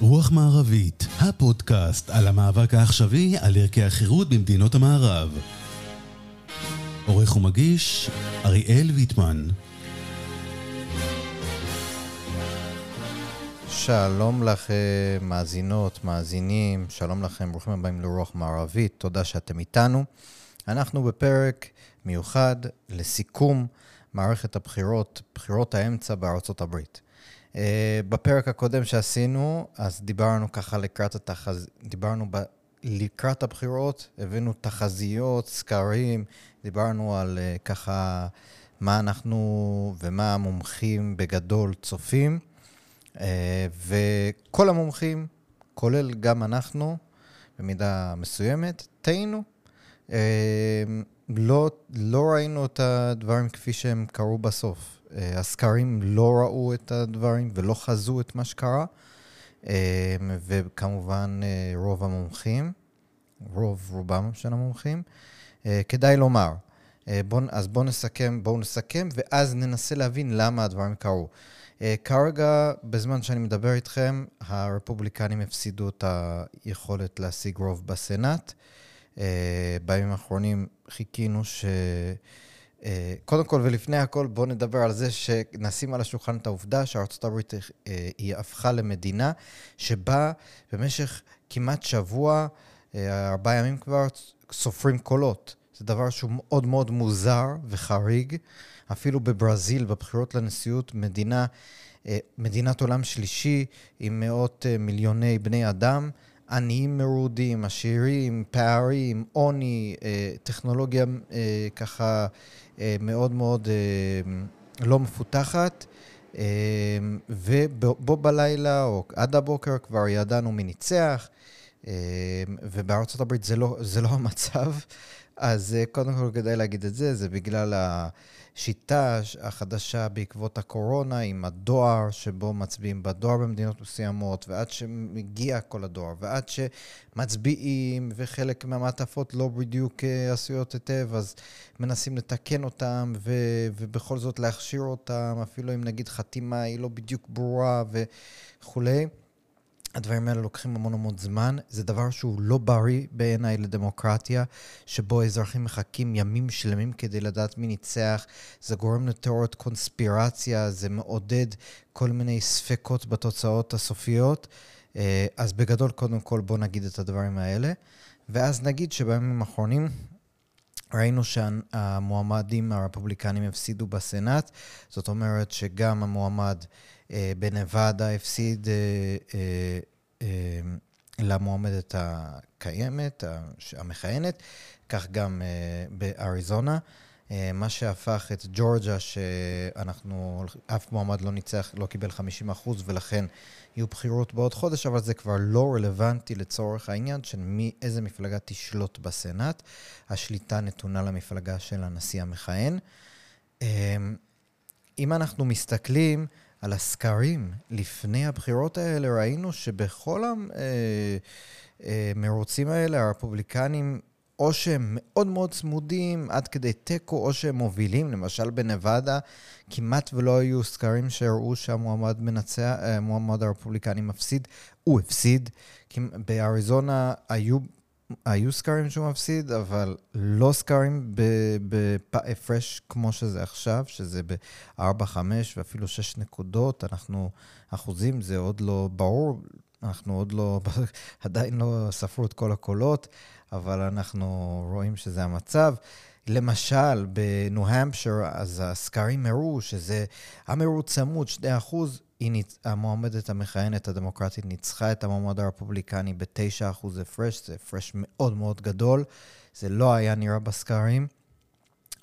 רוח מערבית, הפודקאסט על המאבק העכשווי על ערכי החירות במדינות המערב. עורך ומגיש, אריאל ויטמן. שלום לכם, מאזינות, מאזינים, שלום לכם, ברוכים הבאים לרוח מערבית, תודה שאתם איתנו. אנחנו בפרק מיוחד לסיכום מערכת הבחירות, בחירות האמצע בארצות הברית. Uh, בפרק הקודם שעשינו, אז דיברנו ככה לקראת התחז... דיברנו ב... לקראת הבחירות, הבאנו תחזיות, סקרים, דיברנו על uh, ככה מה אנחנו ומה המומחים בגדול צופים. Uh, וכל המומחים, כולל גם אנחנו, במידה מסוימת, טעינו. Uh, לא, לא ראינו את הדברים כפי שהם קרו בסוף. אה, הסקרים לא ראו את הדברים ולא חזו את מה שקרה, אה, וכמובן אה, רוב המומחים, רוב רובם של המומחים. כדאי לומר, בוא, אז בואו נסכם, בואו נסכם, ואז ננסה להבין למה הדברים קרו. כרגע, בזמן שאני מדבר איתכם, הרפובליקנים הפסידו את היכולת להשיג רוב בסנאט. בימים האחרונים חיכינו ש... אה, קודם כל ולפני הכל, בואו נדבר על זה שנשים על השולחן את העובדה שארצות הברית אה, היא הפכה למדינה שבה במשך כמעט שבוע, אה, ארבעה ימים כבר, סופרים קולות. זה דבר שהוא מאוד מאוד מוזר וחריג. אפילו בברזיל, בבחירות לנשיאות, מדינה, מדינת עולם שלישי עם מאות מיליוני בני אדם, עניים מרודים, עשירים, פערים, עוני, טכנולוגיה ככה אה, מאוד מאוד אה, לא מפותחת, אה, ובו בלילה או עד הבוקר כבר ידענו מי ניצח, ובארצות הברית זה לא, זה לא המצב. אז קודם כל כדאי להגיד את זה, זה בגלל. השיטה החדשה בעקבות הקורונה עם הדואר, שבו מצביעים בדואר במדינות מסוימות, ועד שמגיע כל הדואר, ועד שמצביעים וחלק מהמעטפות לא בדיוק אה, עשויות היטב, אז מנסים לתקן אותם ו- ובכל זאת להכשיר אותם, אפילו אם נגיד חתימה היא לא בדיוק ברורה וכולי. הדברים האלה לוקחים המון המון זמן. זה דבר שהוא לא בריא בעיניי לדמוקרטיה, שבו אזרחים מחכים ימים שלמים כדי לדעת מי ניצח. זה גורם לתיאוריות קונספירציה, זה מעודד כל מיני ספקות בתוצאות הסופיות. אה, אז בגדול, קודם כל, בואו נגיד את הדברים האלה. ואז נגיד שבימים האחרונים ראינו שהמועמדים הרפובליקנים הפסידו בסנאט. זאת אומרת שגם המועמד... אה, בנבדה הפסיד אה, אה, למועמדת הקיימת, המכהנת, כך גם באריזונה. מה שהפך את ג'ורג'ה, שאנחנו, אף מועמד לא ניצח, לא קיבל 50 אחוז, ולכן יהיו בחירות בעוד חודש, אבל זה כבר לא רלוונטי לצורך העניין של מי, איזה מפלגה תשלוט בסנאט. השליטה נתונה למפלגה של הנשיא המכהן. אם אנחנו מסתכלים על הסקרים לפני הבחירות האלה, ראינו שבכל המרוצים אה, אה, האלה, הרפובליקנים, או שהם מאוד מאוד צמודים עד כדי תיקו, או שהם מובילים. למשל בנבדה, כמעט ולא היו סקרים שהראו שהמועמד מנצח, המועמד אה, הרפובליקני מפסיד. הוא הפסיד. באריזונה היו היו סקרים שהוא מפסיד, אבל לא סקרים בהפרש כמו שזה עכשיו, שזה ב-4, 5 ואפילו 6 נקודות. אנחנו, אחוזים, זה עוד לא ברור, אנחנו עוד לא, עדיין לא ספרו את כל הקולות, אבל אנחנו רואים שזה המצב. למשל, בניו-המפשר, אז הסקרים הראו שזה המרוץ צמוד, 2 אחוז, המועמדת המכהנת הדמוקרטית ניצחה את המועמד הרפובליקני ב-9% הפרש, זה הפרש מאוד מאוד גדול, זה לא היה נראה בסקרים.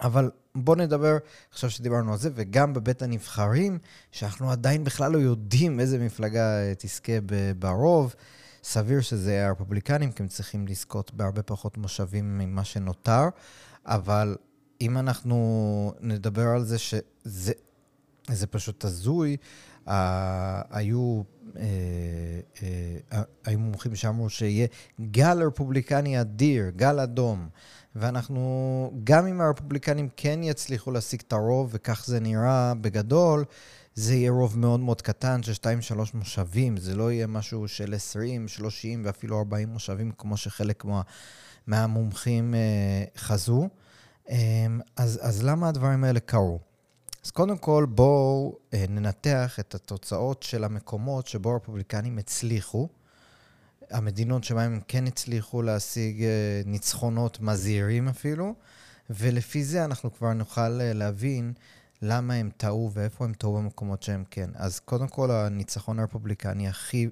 אבל בואו נדבר, עכשיו שדיברנו על זה, וגם בבית הנבחרים, שאנחנו עדיין בכלל לא יודעים איזה מפלגה אה, תזכה ברוב. סביר שזה הרפובליקנים, כי הם צריכים לזכות בהרבה פחות מושבים ממה שנותר, אבל אם אנחנו נדבר על זה שזה פשוט הזוי, היו, אה, אה, היו מומחים שאמרו שיהיה גל רפובליקני אדיר, גל אדום, ואנחנו, גם אם הרפובליקנים כן יצליחו להשיג את הרוב, וכך זה נראה בגדול, זה יהיה רוב מאוד מאוד קטן של 2-3 מושבים, זה לא יהיה משהו של 20, 30 ואפילו 40 מושבים, כמו שחלק מה, מהמומחים אה, חזו. אה, אז, אז למה הדברים האלה קרו? אז קודם כל, בואו אה, ננתח את התוצאות של המקומות שבו הרפובליקנים הצליחו. המדינות שבהן הם כן הצליחו להשיג אה, ניצחונות מזהירים אפילו, ולפי זה אנחנו כבר נוכל אה, להבין למה הם טעו ואיפה הם טעו במקומות שהם כן. אז קודם כל, הניצחון הרפובליקני הכי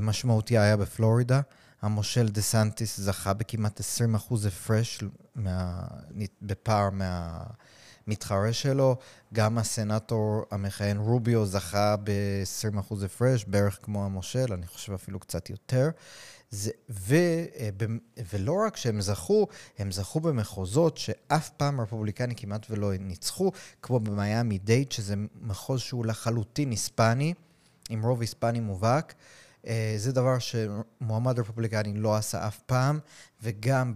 משמעותי היה בפלורידה. המושל דה סנטיס זכה בכמעט 20% הפרש מה... בפער מה... מתחרה שלו. גם הסנאטור המכהן רוביו זכה ב-20% הפרש, בערך כמו המושל, אני חושב אפילו קצת יותר. זה, ו, אה, ולא רק שהם זכו, הם זכו במחוזות שאף פעם הרפובליקני כמעט ולא ניצחו, כמו במיאמי דייד, שזה מחוז שהוא לחלוטין היספני, עם רוב היספני מובהק. אה, זה דבר שמועמד רפובליקני לא עשה אף פעם, וגם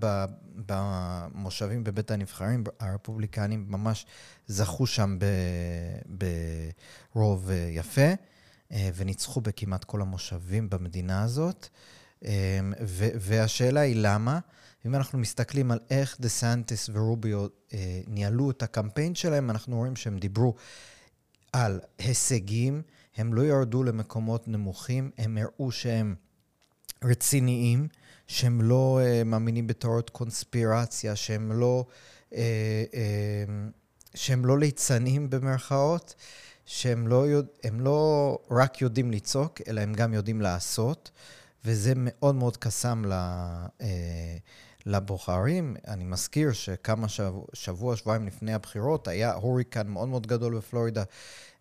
במושבים בבית הנבחרים, הרפובליקנים ממש זכו שם ברוב אה, יפה, אה, וניצחו בכמעט כל המושבים במדינה הזאת. והשאלה היא למה. אם אנחנו מסתכלים על איך דה סנטס ורוביו ניהלו את הקמפיין שלהם, אנחנו רואים שהם דיברו על הישגים, הם לא ירדו למקומות נמוכים, הם הראו שהם רציניים, שהם לא uh, מאמינים בתיאוריות קונספירציה, שהם לא, uh, uh, שהם לא ליצנים במרכאות, שהם לא, יודע, לא רק יודעים לצעוק, אלא הם גם יודעים לעשות, וזה מאוד מאוד קסם ל... Uh, לבוחרים. אני מזכיר שכמה שבוע, שבוע, שבועיים לפני הבחירות היה הוריקן מאוד מאוד גדול בפלורידה.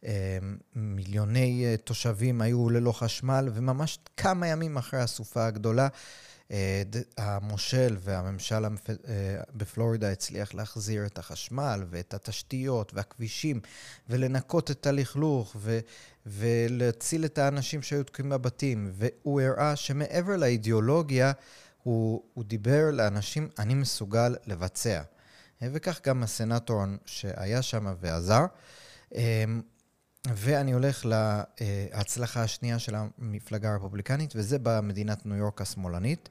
אה, מיליוני אה, תושבים היו ללא חשמל, וממש כמה ימים אחרי הסופה הגדולה, אה, המושל והממשל בפלורידה הצליח להחזיר את החשמל ואת התשתיות והכבישים ולנקות את הלכלוך ו- ולהציל את האנשים שהיו תקועים בבתים. והוא הראה שמעבר לאידיאולוגיה, הוא, הוא דיבר לאנשים, אני מסוגל לבצע. וכך גם הסנטור שהיה שם ועזר. אמ, ואני הולך להצלחה השנייה של המפלגה הרפובליקנית, וזה במדינת ניו יורק השמאלנית.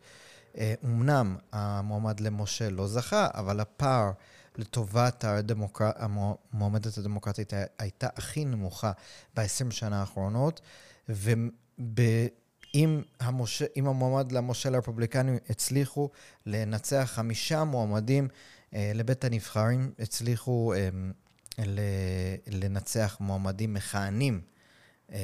אמנם המועמד למשה לא זכה, אבל הפער לטובת הדמוקר... המועמדת הדמוקרטית הייתה הכי נמוכה ב-20 שנה האחרונות, וב... אם, המוש... אם המועמד למושל הרפובליקני הצליחו לנצח חמישה מועמדים אה, לבית הנבחרים, הצליחו אה, ל... לנצח מועמדים מכהנים אה,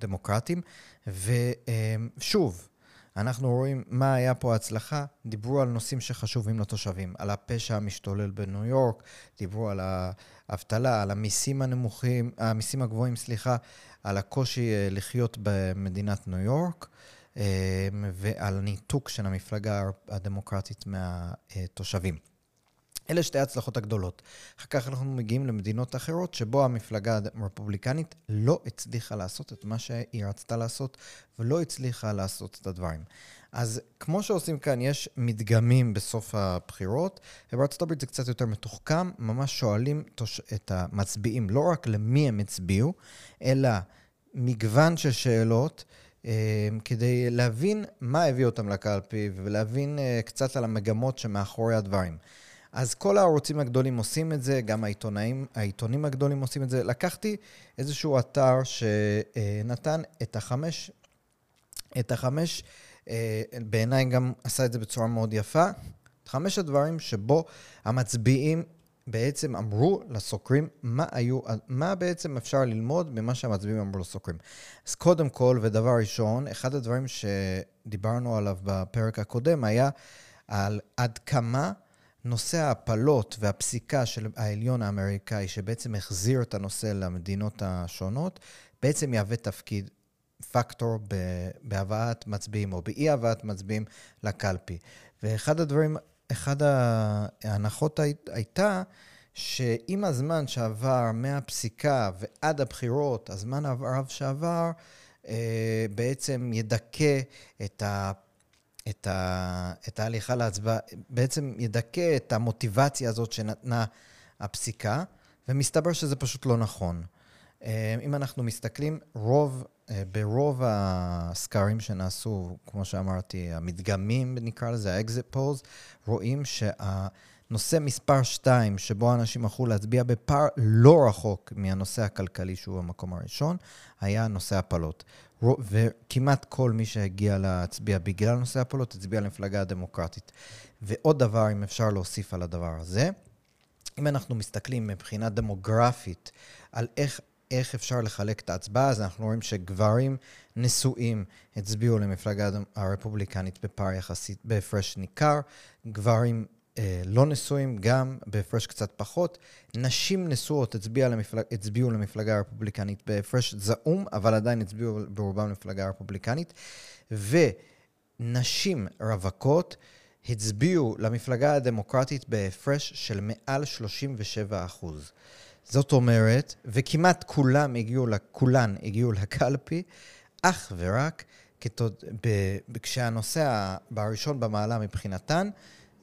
דמוקרטיים. ושוב, אה, אנחנו רואים מה היה פה ההצלחה, דיברו על נושאים שחשובים לתושבים, על הפשע המשתולל בניו יורק, דיברו על האבטלה, על המיסים הנמוכים, המיסים הגבוהים, סליחה, על הקושי אה, לחיות במדינת ניו יורק, אה, ועל הניתוק של המפלגה הדמוקרטית מהתושבים. אלה שתי ההצלחות הגדולות. אחר כך אנחנו מגיעים למדינות אחרות, שבו המפלגה הרפובליקנית לא הצליחה לעשות את מה שהיא רצתה לעשות, ולא הצליחה לעשות את הדברים. אז כמו שעושים כאן, יש מדגמים בסוף הבחירות, ובארצות הברית זה קצת יותר מתוחכם, ממש שואלים את המצביעים לא רק למי הם הצביעו, אלא מגוון של שאלות. אה, כדי להבין מה הביא אותם לקלפי ולהבין אה, קצת על המגמות שמאחורי הדברים. אז כל הערוצים הגדולים עושים את זה, גם העיתונאים, העיתונים הגדולים עושים את זה. לקחתי איזשהו אתר שנתן את החמש, את החמש, אה, בעיניי גם עשה את זה בצורה מאוד יפה, את חמש הדברים שבו המצביעים בעצם אמרו לסוקרים מה היו, מה בעצם אפשר ללמוד ממה שהמצביעים אמרו לסוקרים. אז קודם כל, ודבר ראשון, אחד הדברים שדיברנו עליו בפרק הקודם היה על עד כמה נושא ההפלות והפסיקה של העליון האמריקאי, שבעצם החזיר את הנושא למדינות השונות, בעצם יהווה תפקיד, פקטור בהבאת מצביעים או באי-הבאת מצביעים לקלפי. ואחד הדברים, אחד ההנחות הייתה שעם הזמן שעבר מהפסיקה ועד הבחירות, הזמן הרב שעבר, אה, בעצם ידכא את ה... את, ה, את ההליכה להצבעה, בעצם ידכא את המוטיבציה הזאת שנתנה הפסיקה, ומסתבר שזה פשוט לא נכון. אה, אם אנחנו מסתכלים, רוב, אה, ברוב הסקרים שנעשו, כמו שאמרתי, המדגמים, נקרא לזה, ה-exit polls, רואים שהנושא מספר 2, שבו אנשים הלכו להצביע בפער לא רחוק מהנושא הכלכלי, שהוא המקום הראשון, היה נושא הפלות. וכמעט כל מי שהגיע להצביע בגלל נושא הפלות, הצביע למפלגה הדמוקרטית. ועוד דבר, אם אפשר להוסיף על הדבר הזה, אם אנחנו מסתכלים מבחינה דמוגרפית על איך איך אפשר לחלק את ההצבעה, אז אנחנו רואים שגברים נשואים הצביעו למפלגה הרפובליקנית בפער יחסית, בהפרש ניכר, גברים לא נשואים גם בהפרש קצת פחות, נשים נשואות למפלג, הצביעו למפלגה הרפובליקנית בהפרש זעום, אבל עדיין הצביעו ברובם למפלגה הרפובליקנית, ונשים רווקות הצביעו למפלגה הדמוקרטית בהפרש של מעל 37 אחוז. זאת אומרת, וכמעט כולם הגיעו, כולן הגיעו לקלפי, אך ורק כתוד, ב, כשהנושא בראשון במעלה מבחינתן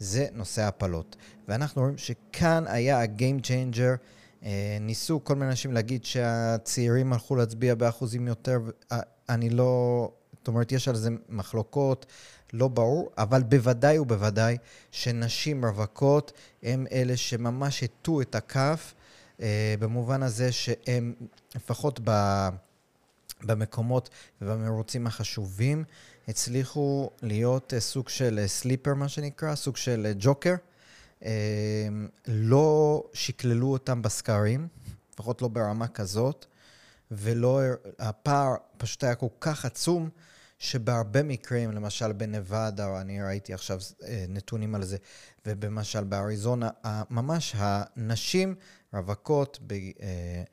זה נושא הפלות. ואנחנו רואים שכאן היה ה-game changer. אה, ניסו כל מיני אנשים להגיד שהצעירים הלכו להצביע באחוזים יותר, אה, אני לא... זאת אומרת, יש על זה מחלוקות, לא ברור, אבל בוודאי ובוודאי שנשים רווקות הם אלה שממש הטו את הכף אה, במובן הזה שהם, לפחות במקומות ובמרוצים החשובים, הצליחו להיות אה, סוג של סליפר, אה, מה שנקרא, סוג של ג'וקר. לא שקללו אותם בסקרים, לפחות לא ברמה כזאת, ולא, הפער פשוט היה כל כך עצום, שבהרבה מקרים, למשל בנבדה, אני ראיתי עכשיו נתונים על זה, ובמשל באריזונה, ממש הנשים רווקות ב, אה,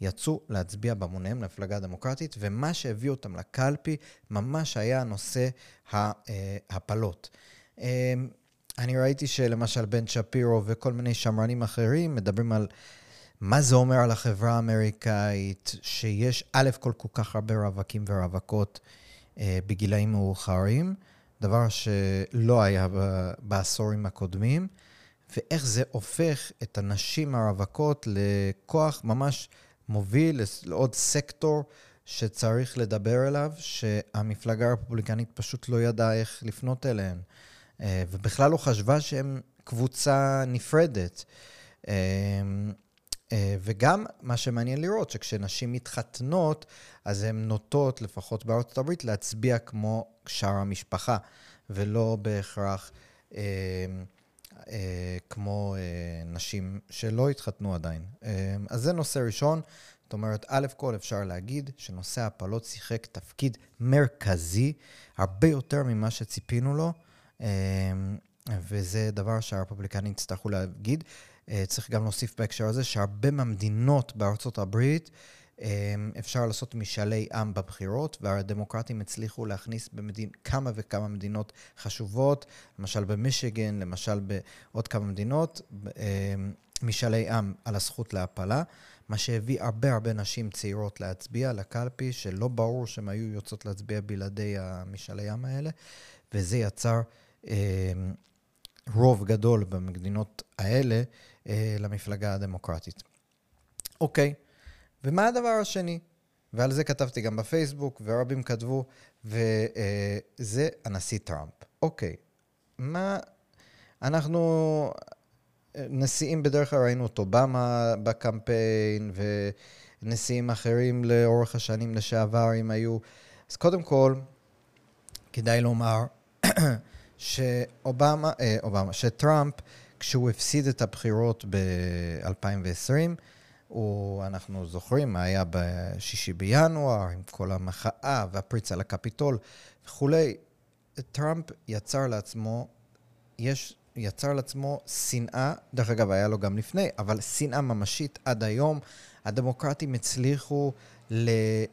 יצאו להצביע במוניהם למפלגה הדמוקרטית, ומה שהביא אותם לקלפי ממש היה נושא ההפלות. אה, אני ראיתי שלמשל בן שפירו וכל מיני שמרנים אחרים מדברים על מה זה אומר על החברה האמריקאית, שיש א' כל כל כך הרבה רווקים ורווקות אה, בגילאים מאוחרים, דבר שלא היה בעשורים הקודמים. ואיך זה הופך את הנשים הרווקות לכוח ממש מוביל לעוד סקטור שצריך לדבר אליו, שהמפלגה הרפובליקנית פשוט לא ידעה איך לפנות אליהן, אה, ובכלל לא חשבה שהן קבוצה נפרדת. אה, אה, וגם מה שמעניין לראות, שכשנשים מתחתנות, אז הן נוטות, לפחות בארצות הברית, להצביע כמו שאר המשפחה, ולא בהכרח... אה, כמו אה, נשים שלא התחתנו עדיין. אה, אז זה נושא ראשון. זאת אומרת, א' כל אפשר להגיד שנושא ההפלות שיחק תפקיד מרכזי, הרבה יותר ממה שציפינו לו, אה, וזה דבר שהרפובליקנים יצטרכו להגיד. אה, צריך גם להוסיף בהקשר הזה שהרבה מהמדינות בארצות הברית אפשר לעשות משאלי עם בבחירות, והדמוקרטים הצליחו להכניס במדין, כמה וכמה מדינות חשובות, למשל במישיגן, למשל בעוד כמה מדינות, אמ, משאלי עם על הזכות להפלה, מה שהביא הרבה הרבה נשים צעירות להצביע לקלפי, שלא ברור שהן היו יוצאות להצביע בלעדי המשאלי עם האלה, וזה יצר אמ, רוב גדול במדינות האלה אה, למפלגה הדמוקרטית. אוקיי. Okay. ומה הדבר השני? ועל זה כתבתי גם בפייסבוק, ורבים כתבו, וזה הנשיא טראמפ. אוקיי, מה... אנחנו נשיאים בדרך כלל ראינו את אובמה בקמפיין, ונשיאים אחרים לאורך השנים לשעבר, אם היו... אז קודם כל, כדאי לומר שאובמה, אה, אובמה, שטראמפ, כשהוא הפסיד את הבחירות ב-2020, הוא, אנחנו זוכרים מה היה בשישי בינואר, עם כל המחאה והפריץ על הקפיטול וכולי. טראמפ יצר לעצמו, יש, יצר לעצמו שנאה, דרך אגב, היה לו גם לפני, אבל שנאה ממשית עד היום. הדמוקרטים הצליחו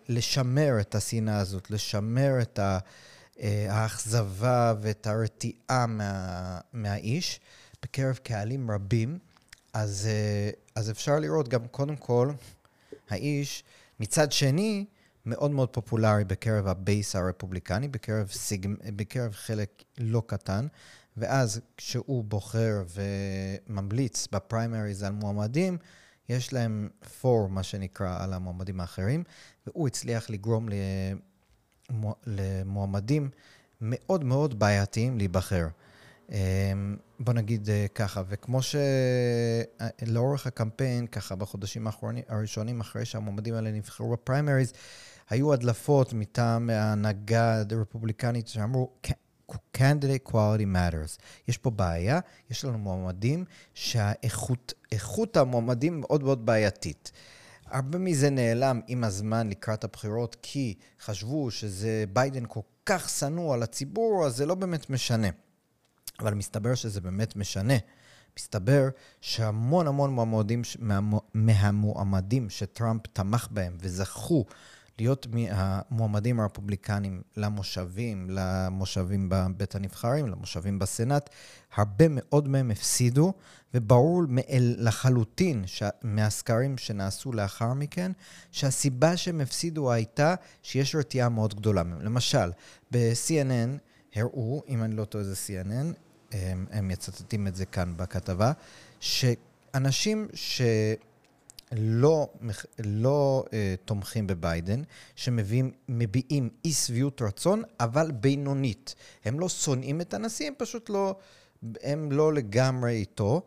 לשמר את השנאה הזאת, לשמר את אה, האכזבה ואת הרתיעה מה, מהאיש בקרב קהלים רבים. אז, אה, אז אפשר לראות גם, קודם כל, האיש, מצד שני, מאוד מאוד פופולרי בקרב ה base הרפובליקני, בקרב, סיג... בקרב חלק לא קטן, ואז כשהוא בוחר וממליץ בפריימריז על מועמדים, יש להם פור, מה שנקרא, על המועמדים האחרים, והוא הצליח לגרום למועמדים מאוד מאוד בעייתיים להיבחר. אמ, בוא נגיד אה, ככה, וכמו שלאורך הקמפיין, ככה בחודשים האחרונים, הראשונים, אחרי שהמועמדים האלה נבחרו בפריימריז, היו הדלפות מטעם ההנהגה הרפובליקנית שאמרו, candidate quality matters. יש פה בעיה, יש לנו מועמדים שהאיכות המועמדים מאוד מאוד בעייתית. הרבה מזה נעלם עם הזמן לקראת הבחירות, כי חשבו שזה ביידן כל כך שנוא על הציבור, אז זה לא באמת משנה. אבל מסתבר שזה באמת משנה. מסתבר שהמון המון מועמדים, מהמועמדים שטראמפ תמך בהם וזכו להיות מהמועמדים הרפובליקנים למושבים, למושבים בבית הנבחרים, למושבים בסנאט, הרבה מאוד מהם הפסידו, וברור לחלוטין מהסקרים שנעשו לאחר מכן, שהסיבה שהם הפסידו הייתה שיש רתיעה מאוד גדולה מהם. למשל, ב-CNN הראו, אם אני לא טועה זה CNN, הם, הם מצטטים את זה כאן בכתבה, שאנשים ש... לא, לא אה, תומכים בביידן, שמביעים אי שביעות רצון, אבל בינונית. הם לא שונאים את הנשיא, הם פשוט לא, הם לא לגמרי איתו.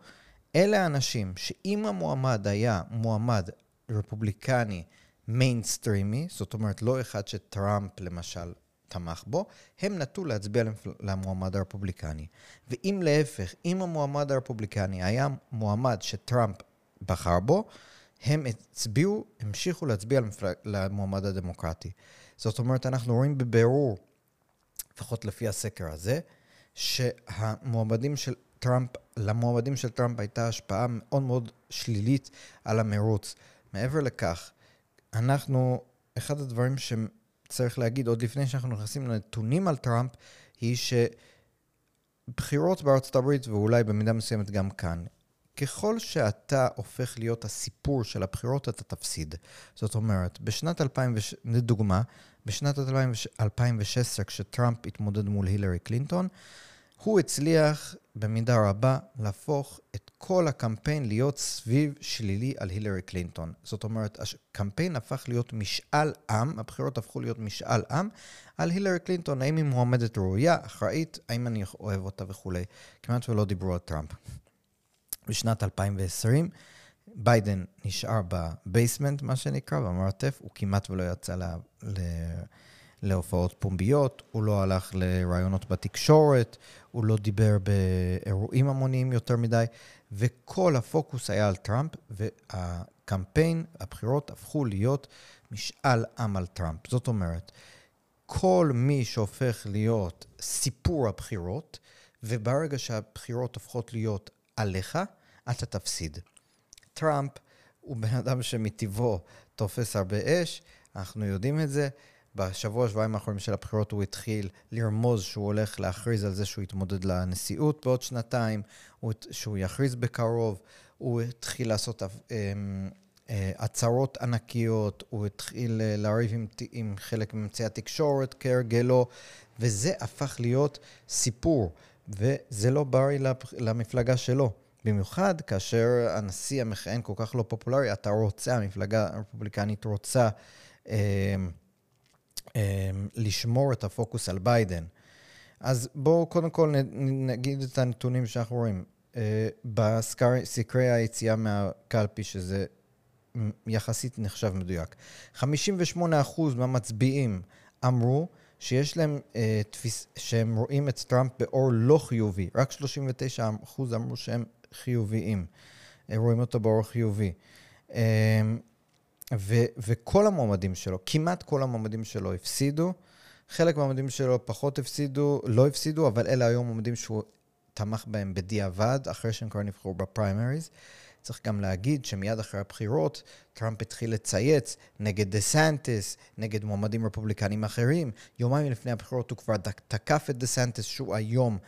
אלה האנשים שאם המועמד היה מועמד רפובליקני מיינסטרימי, זאת אומרת לא אחד שטראמפ למשל תמך בו, הם נטו להצביע למועמד הרפובליקני. ואם להפך, אם המועמד הרפובליקני היה מועמד שטראמפ בחר בו, הם הצביעו, המשיכו להצביע למועמד הדמוקרטי. זאת אומרת, אנחנו רואים בבירור, לפחות לפי הסקר הזה, שהמועמדים של טראמפ, למועמדים של טראמפ הייתה השפעה מאוד מאוד שלילית על המרוץ. מעבר לכך, אנחנו, אחד הדברים שצריך להגיד, עוד לפני שאנחנו נכנסים לנתונים על טראמפ, היא שבחירות בארצות הברית, ואולי במידה מסוימת גם כאן, ככל שאתה הופך להיות הסיפור של הבחירות, אתה תפסיד. זאת אומרת, בשנת 2000, לדוגמה, בשנת 2016, כשטראמפ התמודד מול הילרי קלינטון, הוא הצליח במידה רבה להפוך את כל הקמפיין להיות סביב שלילי על הילרי קלינטון. זאת אומרת, הקמפיין הפך להיות משאל עם, הבחירות הפכו להיות משאל עם על הילרי קלינטון, האם היא מועמדת ראויה, אחראית, האם אני אוהב אותה וכולי. כמעט ולא דיברו על טראמפ. בשנת 2020. ביידן נשאר ב basement, מה שנקרא, במרתף, הוא כמעט ולא יצא לה, ל, להופעות פומביות, הוא לא הלך לראיונות בתקשורת, הוא לא דיבר באירועים המוניים יותר מדי, וכל הפוקוס היה על טראמפ, והקמפיין, הבחירות הפכו להיות משאל עם על טראמפ. זאת אומרת, כל מי שהופך להיות סיפור הבחירות, וברגע שהבחירות הופכות להיות עליך, אתה תפסיד. טראמפ הוא בן אדם שמטבעו תופס הרבה אש, אנחנו יודעים את זה. בשבוע, שבועיים האחרונים של הבחירות הוא התחיל לרמוז שהוא הולך להכריז על זה שהוא יתמודד לנשיאות בעוד שנתיים, שהוא יכריז בקרוב, הוא התחיל לעשות אמ, אה, הצהרות ענקיות, הוא התחיל אה, לריב עם, עם חלק מאמצעי התקשורת כהרגלו, וזה הפך להיות סיפור, וזה לא בריא למפלגה שלו. במיוחד כאשר הנשיא המכהן כל כך לא פופולרי, אתה רוצה, המפלגה הרפובליקנית רוצה אה, לשמור את הפוקוס על ביידן. אז בואו קודם כל נגיד את הנתונים שאנחנו רואים. אה, בסקרי היציאה מהקלפי, שזה יחסית נחשב מדויק, 58% מהמצביעים אמרו שיש להם אה, תפיס, שהם רואים את טראמפ באור לא חיובי. רק 39% אמרו שהם חיוביים, אה, רואים אותו באור חיובי. אה, ו, וכל המועמדים שלו, כמעט כל המועמדים שלו הפסידו. חלק מהמועמדים שלו פחות הפסידו, לא הפסידו, אבל אלה היו מועמדים שהוא תמך בהם בדיעבד, אחרי שהם כבר נבחרו בפריימריז. צריך גם להגיד שמיד אחרי הבחירות, טראמפ התחיל לצייץ נגד דה סנטיס, נגד מועמדים רפובליקנים אחרים. יומיים לפני הבחירות הוא כבר תקף את דה סנטיס, שהוא היום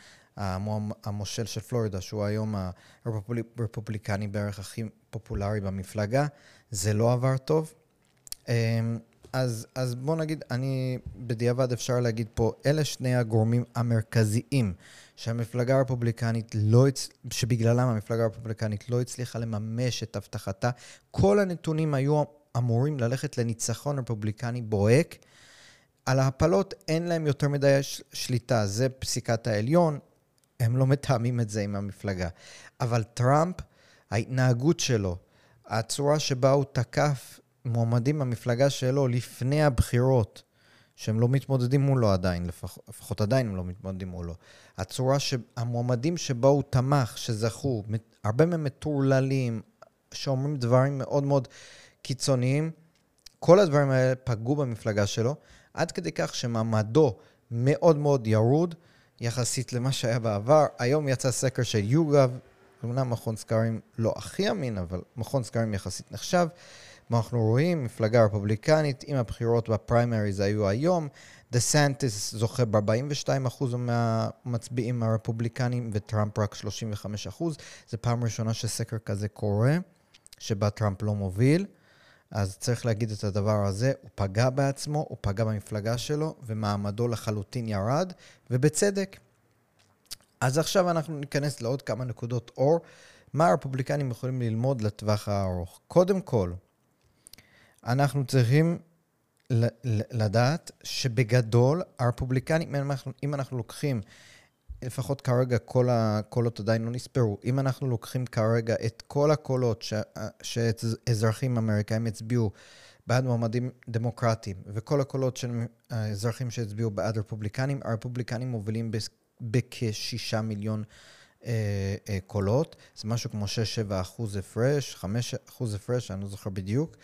המושל של פלורידה, שהוא היום הרפובליקני בערך הכי פופולרי במפלגה. זה לא עבר טוב. אמ, אז, אז בוא נגיד, אני, בדיעבד אפשר להגיד פה, אלה שני הגורמים המרכזיים שהמפלגה הרפובליקנית לא, שבגללם המפלגה הרפובליקנית לא הצליחה לממש את הבטחתה. כל הנתונים היו אמורים ללכת לניצחון רפובליקני בוהק. על ההפלות אין להם יותר מדי שליטה, זה פסיקת העליון, הם לא מתאמים את זה עם המפלגה. אבל טראמפ, ההתנהגות שלו, הצורה שבה הוא תקף מועמדים במפלגה שלו לפני הבחירות, שהם לא מתמודדים מולו עדיין, לפח, לפחות עדיין הם לא מתמודדים מולו. הצורה שהמועמדים שבו הוא תמך, שזכו, הרבה מהם מטורללים, שאומרים דברים מאוד מאוד קיצוניים, כל הדברים האלה פגעו במפלגה שלו, עד כדי כך שמעמדו מאוד מאוד ירוד יחסית למה שהיה בעבר. היום יצא סקר של YouGov, אמנם מכון סקרים לא הכי אמין, אבל מכון סקרים יחסית נחשב. מה אנחנו רואים? מפלגה רפובליקנית, אם הבחירות בפריימריז היו היום, דה סנטיס זוכה ב-42% מהמצביעים הרפובליקנים וטראמפ רק 35%. זו פעם ראשונה שסקר כזה קורה, שבה טראמפ לא מוביל. אז צריך להגיד את הדבר הזה, הוא פגע בעצמו, הוא פגע במפלגה שלו, ומעמדו לחלוטין ירד, ובצדק. אז עכשיו אנחנו ניכנס לעוד כמה נקודות אור, מה הרפובליקנים יכולים ללמוד לטווח הארוך. קודם כל, אנחנו צריכים לדעת שבגדול, הרפובליקנים, אם אנחנו, אם אנחנו לוקחים, לפחות כרגע כל הקולות עדיין לא נספרו, אם אנחנו לוקחים כרגע את כל הקולות שאזרחים אמריקאים הצביעו בעד מועמדים דמוקרטיים, וכל הקולות של האזרחים שהצביעו בעד רפובליקנים, הרפובליקנים מובילים בכ-6 מיליון אה, אה, קולות. זה משהו כמו 6-7 אחוז הפרש, 5 אחוז הפרש, אני לא זוכר בדיוק.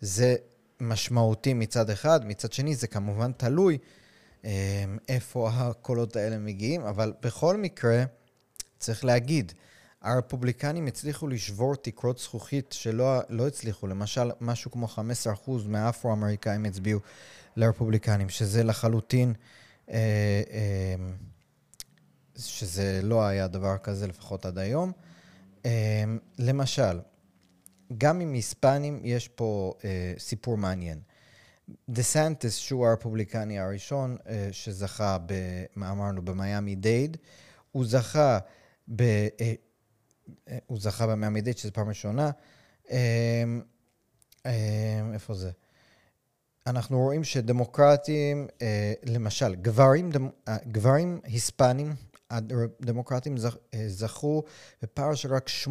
זה משמעותי מצד אחד, מצד שני זה כמובן תלוי אה, איפה הקולות האלה מגיעים, אבל בכל מקרה, צריך להגיד, הרפובליקנים הצליחו לשבור תקרות זכוכית שלא לא הצליחו. למשל, משהו כמו 15% מהאפרו-אמריקאים הצביעו לרפובליקנים, שזה לחלוטין, אה, אה, שזה לא היה דבר כזה לפחות עד היום. אה, למשל, גם עם היספנים יש פה אה, סיפור מעניין. דה סנטיס, שהוא הרפובליקני הראשון אה, שזכה, ב, אמרנו, במיאמי דייד, הוא זכה ב... אה, הוא זכה במיאמי דייד, שזו פעם ראשונה. אה, אה, איפה זה? אנחנו רואים שדמוקרטים, אה, למשל, גברים, דמ, אה, גברים היספנים, הדמוקרטים אה, זכו בפער של רק 8%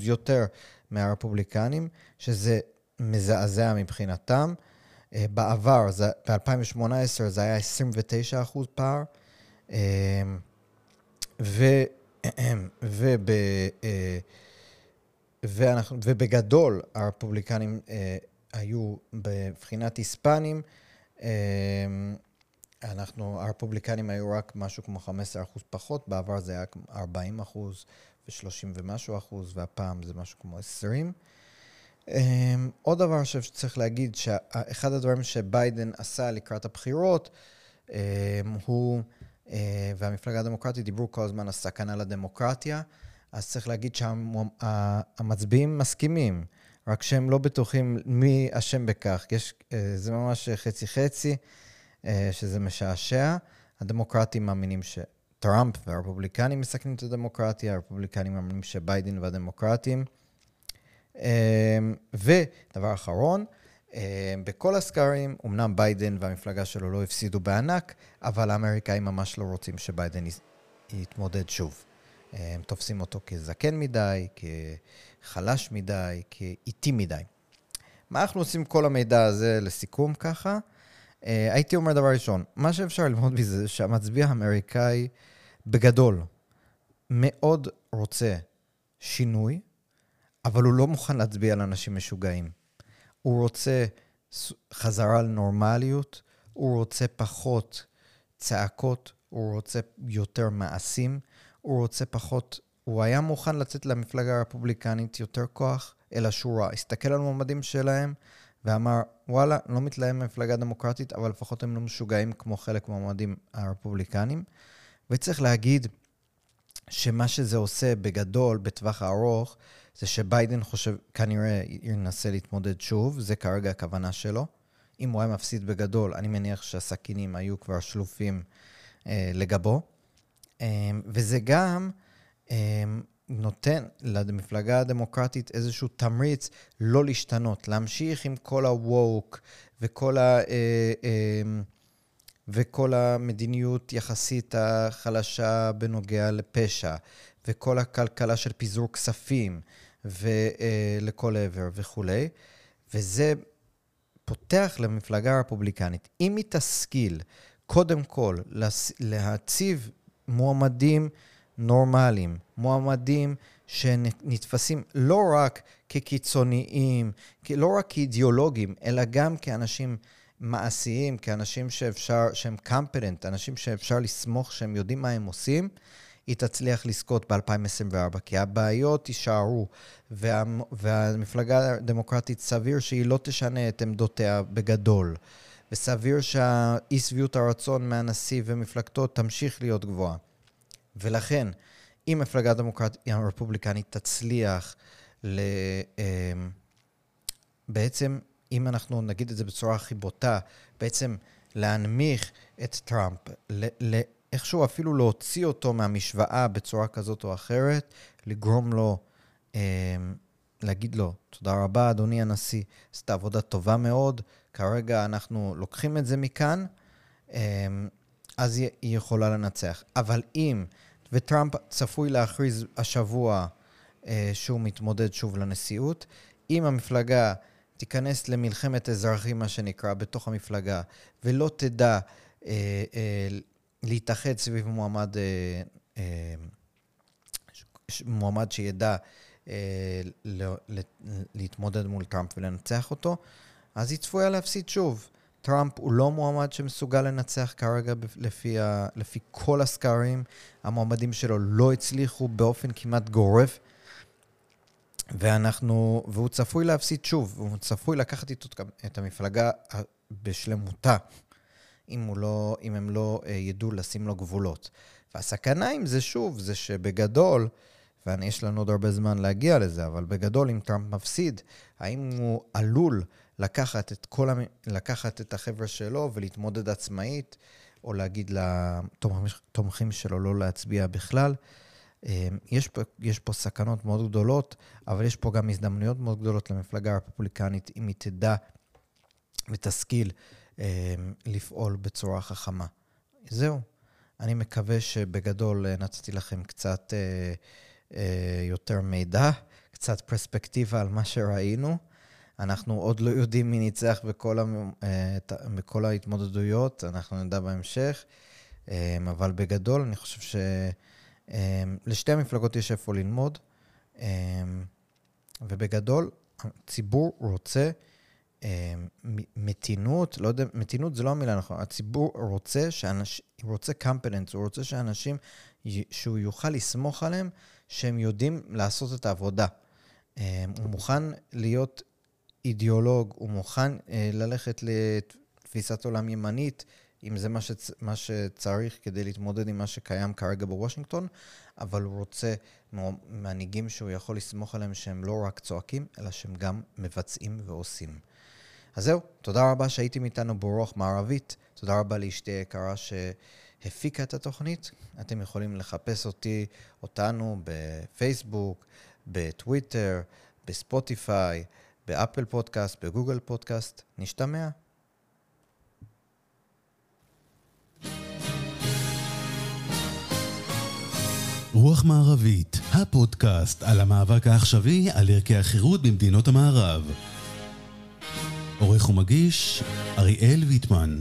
יותר מהרפובליקנים, שזה מזעזע מבחינתם. אה, בעבר, ב-2018 זה היה 29 אחוז פער, אה, ו, וב, ואנחנו, ובגדול הרפובליקנים היו בבחינת היספנים, אנחנו, הרפובליקנים היו רק משהו כמו 15 אחוז פחות, בעבר זה היה 40 אחוז ו-30 ומשהו אחוז, והפעם זה משהו כמו 20. Um, עוד דבר שצריך להגיד, שאחד הדברים שביידן עשה לקראת הבחירות, um, הוא, uh, והמפלגה הדמוקרטית דיברו כל הזמן על סכנה לדמוקרטיה, אז צריך להגיד שהמצביעים מסכימים, רק שהם לא בטוחים מי אשם בכך. יש, uh, זה ממש חצי-חצי, uh, שזה משעשע. הדמוקרטים מאמינים שטראמפ והרפובליקנים מסכנים את הדמוקרטיה, הרפובליקנים מאמינים שביידן והדמוקרטים. אמ, ודבר אחרון, אמ, בכל הסקרים, אמנם ביידן והמפלגה שלו לא הפסידו בענק, אבל האמריקאים ממש לא רוצים שביידן יתמודד שוב. הם תופסים אותו כזקן מדי, כחלש מדי, כאיטי מדי. מה אנחנו עושים עם כל המידע הזה לסיכום ככה? אה, הייתי אומר דבר ראשון, מה שאפשר ללמוד מזה זה שהמצביע האמריקאי בגדול מאוד רוצה שינוי, אבל הוא לא מוכן להצביע על אנשים משוגעים. הוא רוצה חזרה לנורמליות, הוא רוצה פחות צעקות, הוא רוצה יותר מעשים, הוא רוצה פחות... הוא היה מוכן לצאת למפלגה הרפובליקנית יותר כוח, אלא שהוא ראה, הסתכל על מועמדים שלהם ואמר, וואלה, לא מתלהם במפלגה דמוקרטית, אבל לפחות הם לא משוגעים כמו חלק מהמועמדים הרפובליקנים. וצריך להגיד שמה שזה עושה בגדול, בטווח הארוך, זה שביידן חושב, כנראה ינסה להתמודד שוב, זה כרגע הכוונה שלו. אם הוא היה מפסיד בגדול, אני מניח שהסכינים היו כבר שלופים אה, לגבו. אה, וזה גם אה, נותן למפלגה הדמוקרטית איזשהו תמריץ לא להשתנות, להמשיך עם כל ה-woke וכל, ה, אה, אה, וכל המדיניות יחסית החלשה בנוגע לפשע, וכל הכלכלה של פיזור כספים, ולכל אה, עבר וכולי. וזה פותח למפלגה הרפובליקנית, אם היא תשכיל קודם כל להציב מועמדים נורמליים, מועמדים שנתפסים לא רק כקיצוניים, לא רק כאידיאולוגים, אלא גם כאנשים מעשיים, כאנשים שאפשר, שהם קמפרנט, אנשים שאפשר לסמוך שהם יודעים מה הם עושים, היא תצליח לזכות ב-2024, כי הבעיות יישארו, וה, והמפלגה הדמוקרטית סביר שהיא לא תשנה את עמדותיה בגדול, וסביר שהאי שביעות הרצון מהנשיא ומפלגתו תמשיך להיות גבוהה. ולכן, אם המפלגה הדמוקרטית הרפובליקנית תצליח ל... אמ, בעצם, אם אנחנו נגיד את זה בצורה הכי בוטה, בעצם להנמיך את טראמפ, איכשהו אפילו להוציא אותו מהמשוואה בצורה כזאת או אחרת, לגרום לו, אה, להגיד לו, תודה רבה, אדוני הנשיא, עשית עבודה טובה מאוד, כרגע אנחנו לוקחים את זה מכאן, אה, אז היא, יכולה לנצח. אבל אם, וטראמפ צפוי להכריז השבוע אה, שהוא מתמודד שוב לנשיאות, אם המפלגה תיכנס למלחמת אזרחים, מה שנקרא, בתוך המפלגה, ולא תדע אה, אה, להתאחד סביב מועמד, אה, אה, מועמד שידע אה, להתמודד מול טראמפ ולנצח אותו, אז היא צפויה להפסיד שוב. טראמפ הוא לא מועמד שמסוגל לנצח כרגע לפי, ה, לפי כל הסקרים. המועמדים שלו לא הצליחו באופן כמעט גורף. ואנחנו, והוא צפוי להפסיד שוב, והוא צפוי לקחת איתו את המפלגה בשלמותה. אם, לא, אם הם לא אה, ידעו לשים לו גבולות. והסכנה עם זה, שוב, זה שבגדול, ויש לנו עוד הרבה זמן להגיע לזה, אבל בגדול, אם טראמפ מפסיד, האם הוא עלול לקחת את, כל המ... לקחת את החבר'ה שלו ולהתמודד עצמאית, או להגיד לתומכים שלו לא להצביע בכלל? אה, יש פה, יש פה סכנות מאוד גדולות, אבל יש פה גם הזדמנויות מאוד גדולות למפלגה הרפובליקנית, אם היא תדע ותשכיל אמ, לפעול בצורה חכמה. זהו. אני מקווה שבגדול אה, נתתי לכם קצת אה, אה, יותר מידע, קצת פרספקטיבה על מה שראינו. אנחנו עוד לא יודעים מי ניצח בכל, המ... בכל ההתמודדויות, אנחנו נדע בהמשך, אמ, אבל בגדול אני חושב שלשתי אמ, המפלגות יש איפה ללמוד, ובגדול הציבור רוצה מתינות, לא יודע, מתינות זה לא המילה נכון, הציבור רוצה שאנשים, רוצה קמפלנס, הוא רוצה שאנשים, שהוא יוכל לסמוך עליהם, שהם יודעים לעשות את העבודה. הוא מוכן להיות אידיאולוג, הוא מוכן אה, ללכת לתפיסת עולם ימנית, אם זה מה, שצ... מה שצריך כדי להתמודד עם מה שקיים כרגע בוושינגטון, אבל הוא רוצה מנהיגים שהוא יכול לסמוך עליהם שהם לא רק צועקים, אלא שהם גם מבצעים ועושים. אז זהו, תודה רבה שהייתם איתנו ברוח מערבית. תודה רבה לאשתי היקרה שהפיקה את התוכנית. אתם יכולים לחפש אותי, אותנו, בפייסבוק, בטוויטר, בספוטיפיי, באפל פודקאסט, בגוגל פודקאסט. נשתמע. רוח מערבית, הפודקאסט על המאבק העכשווי על ערכי החירות במדינות המערב. עורך ומגיש, אריאל ויטמן.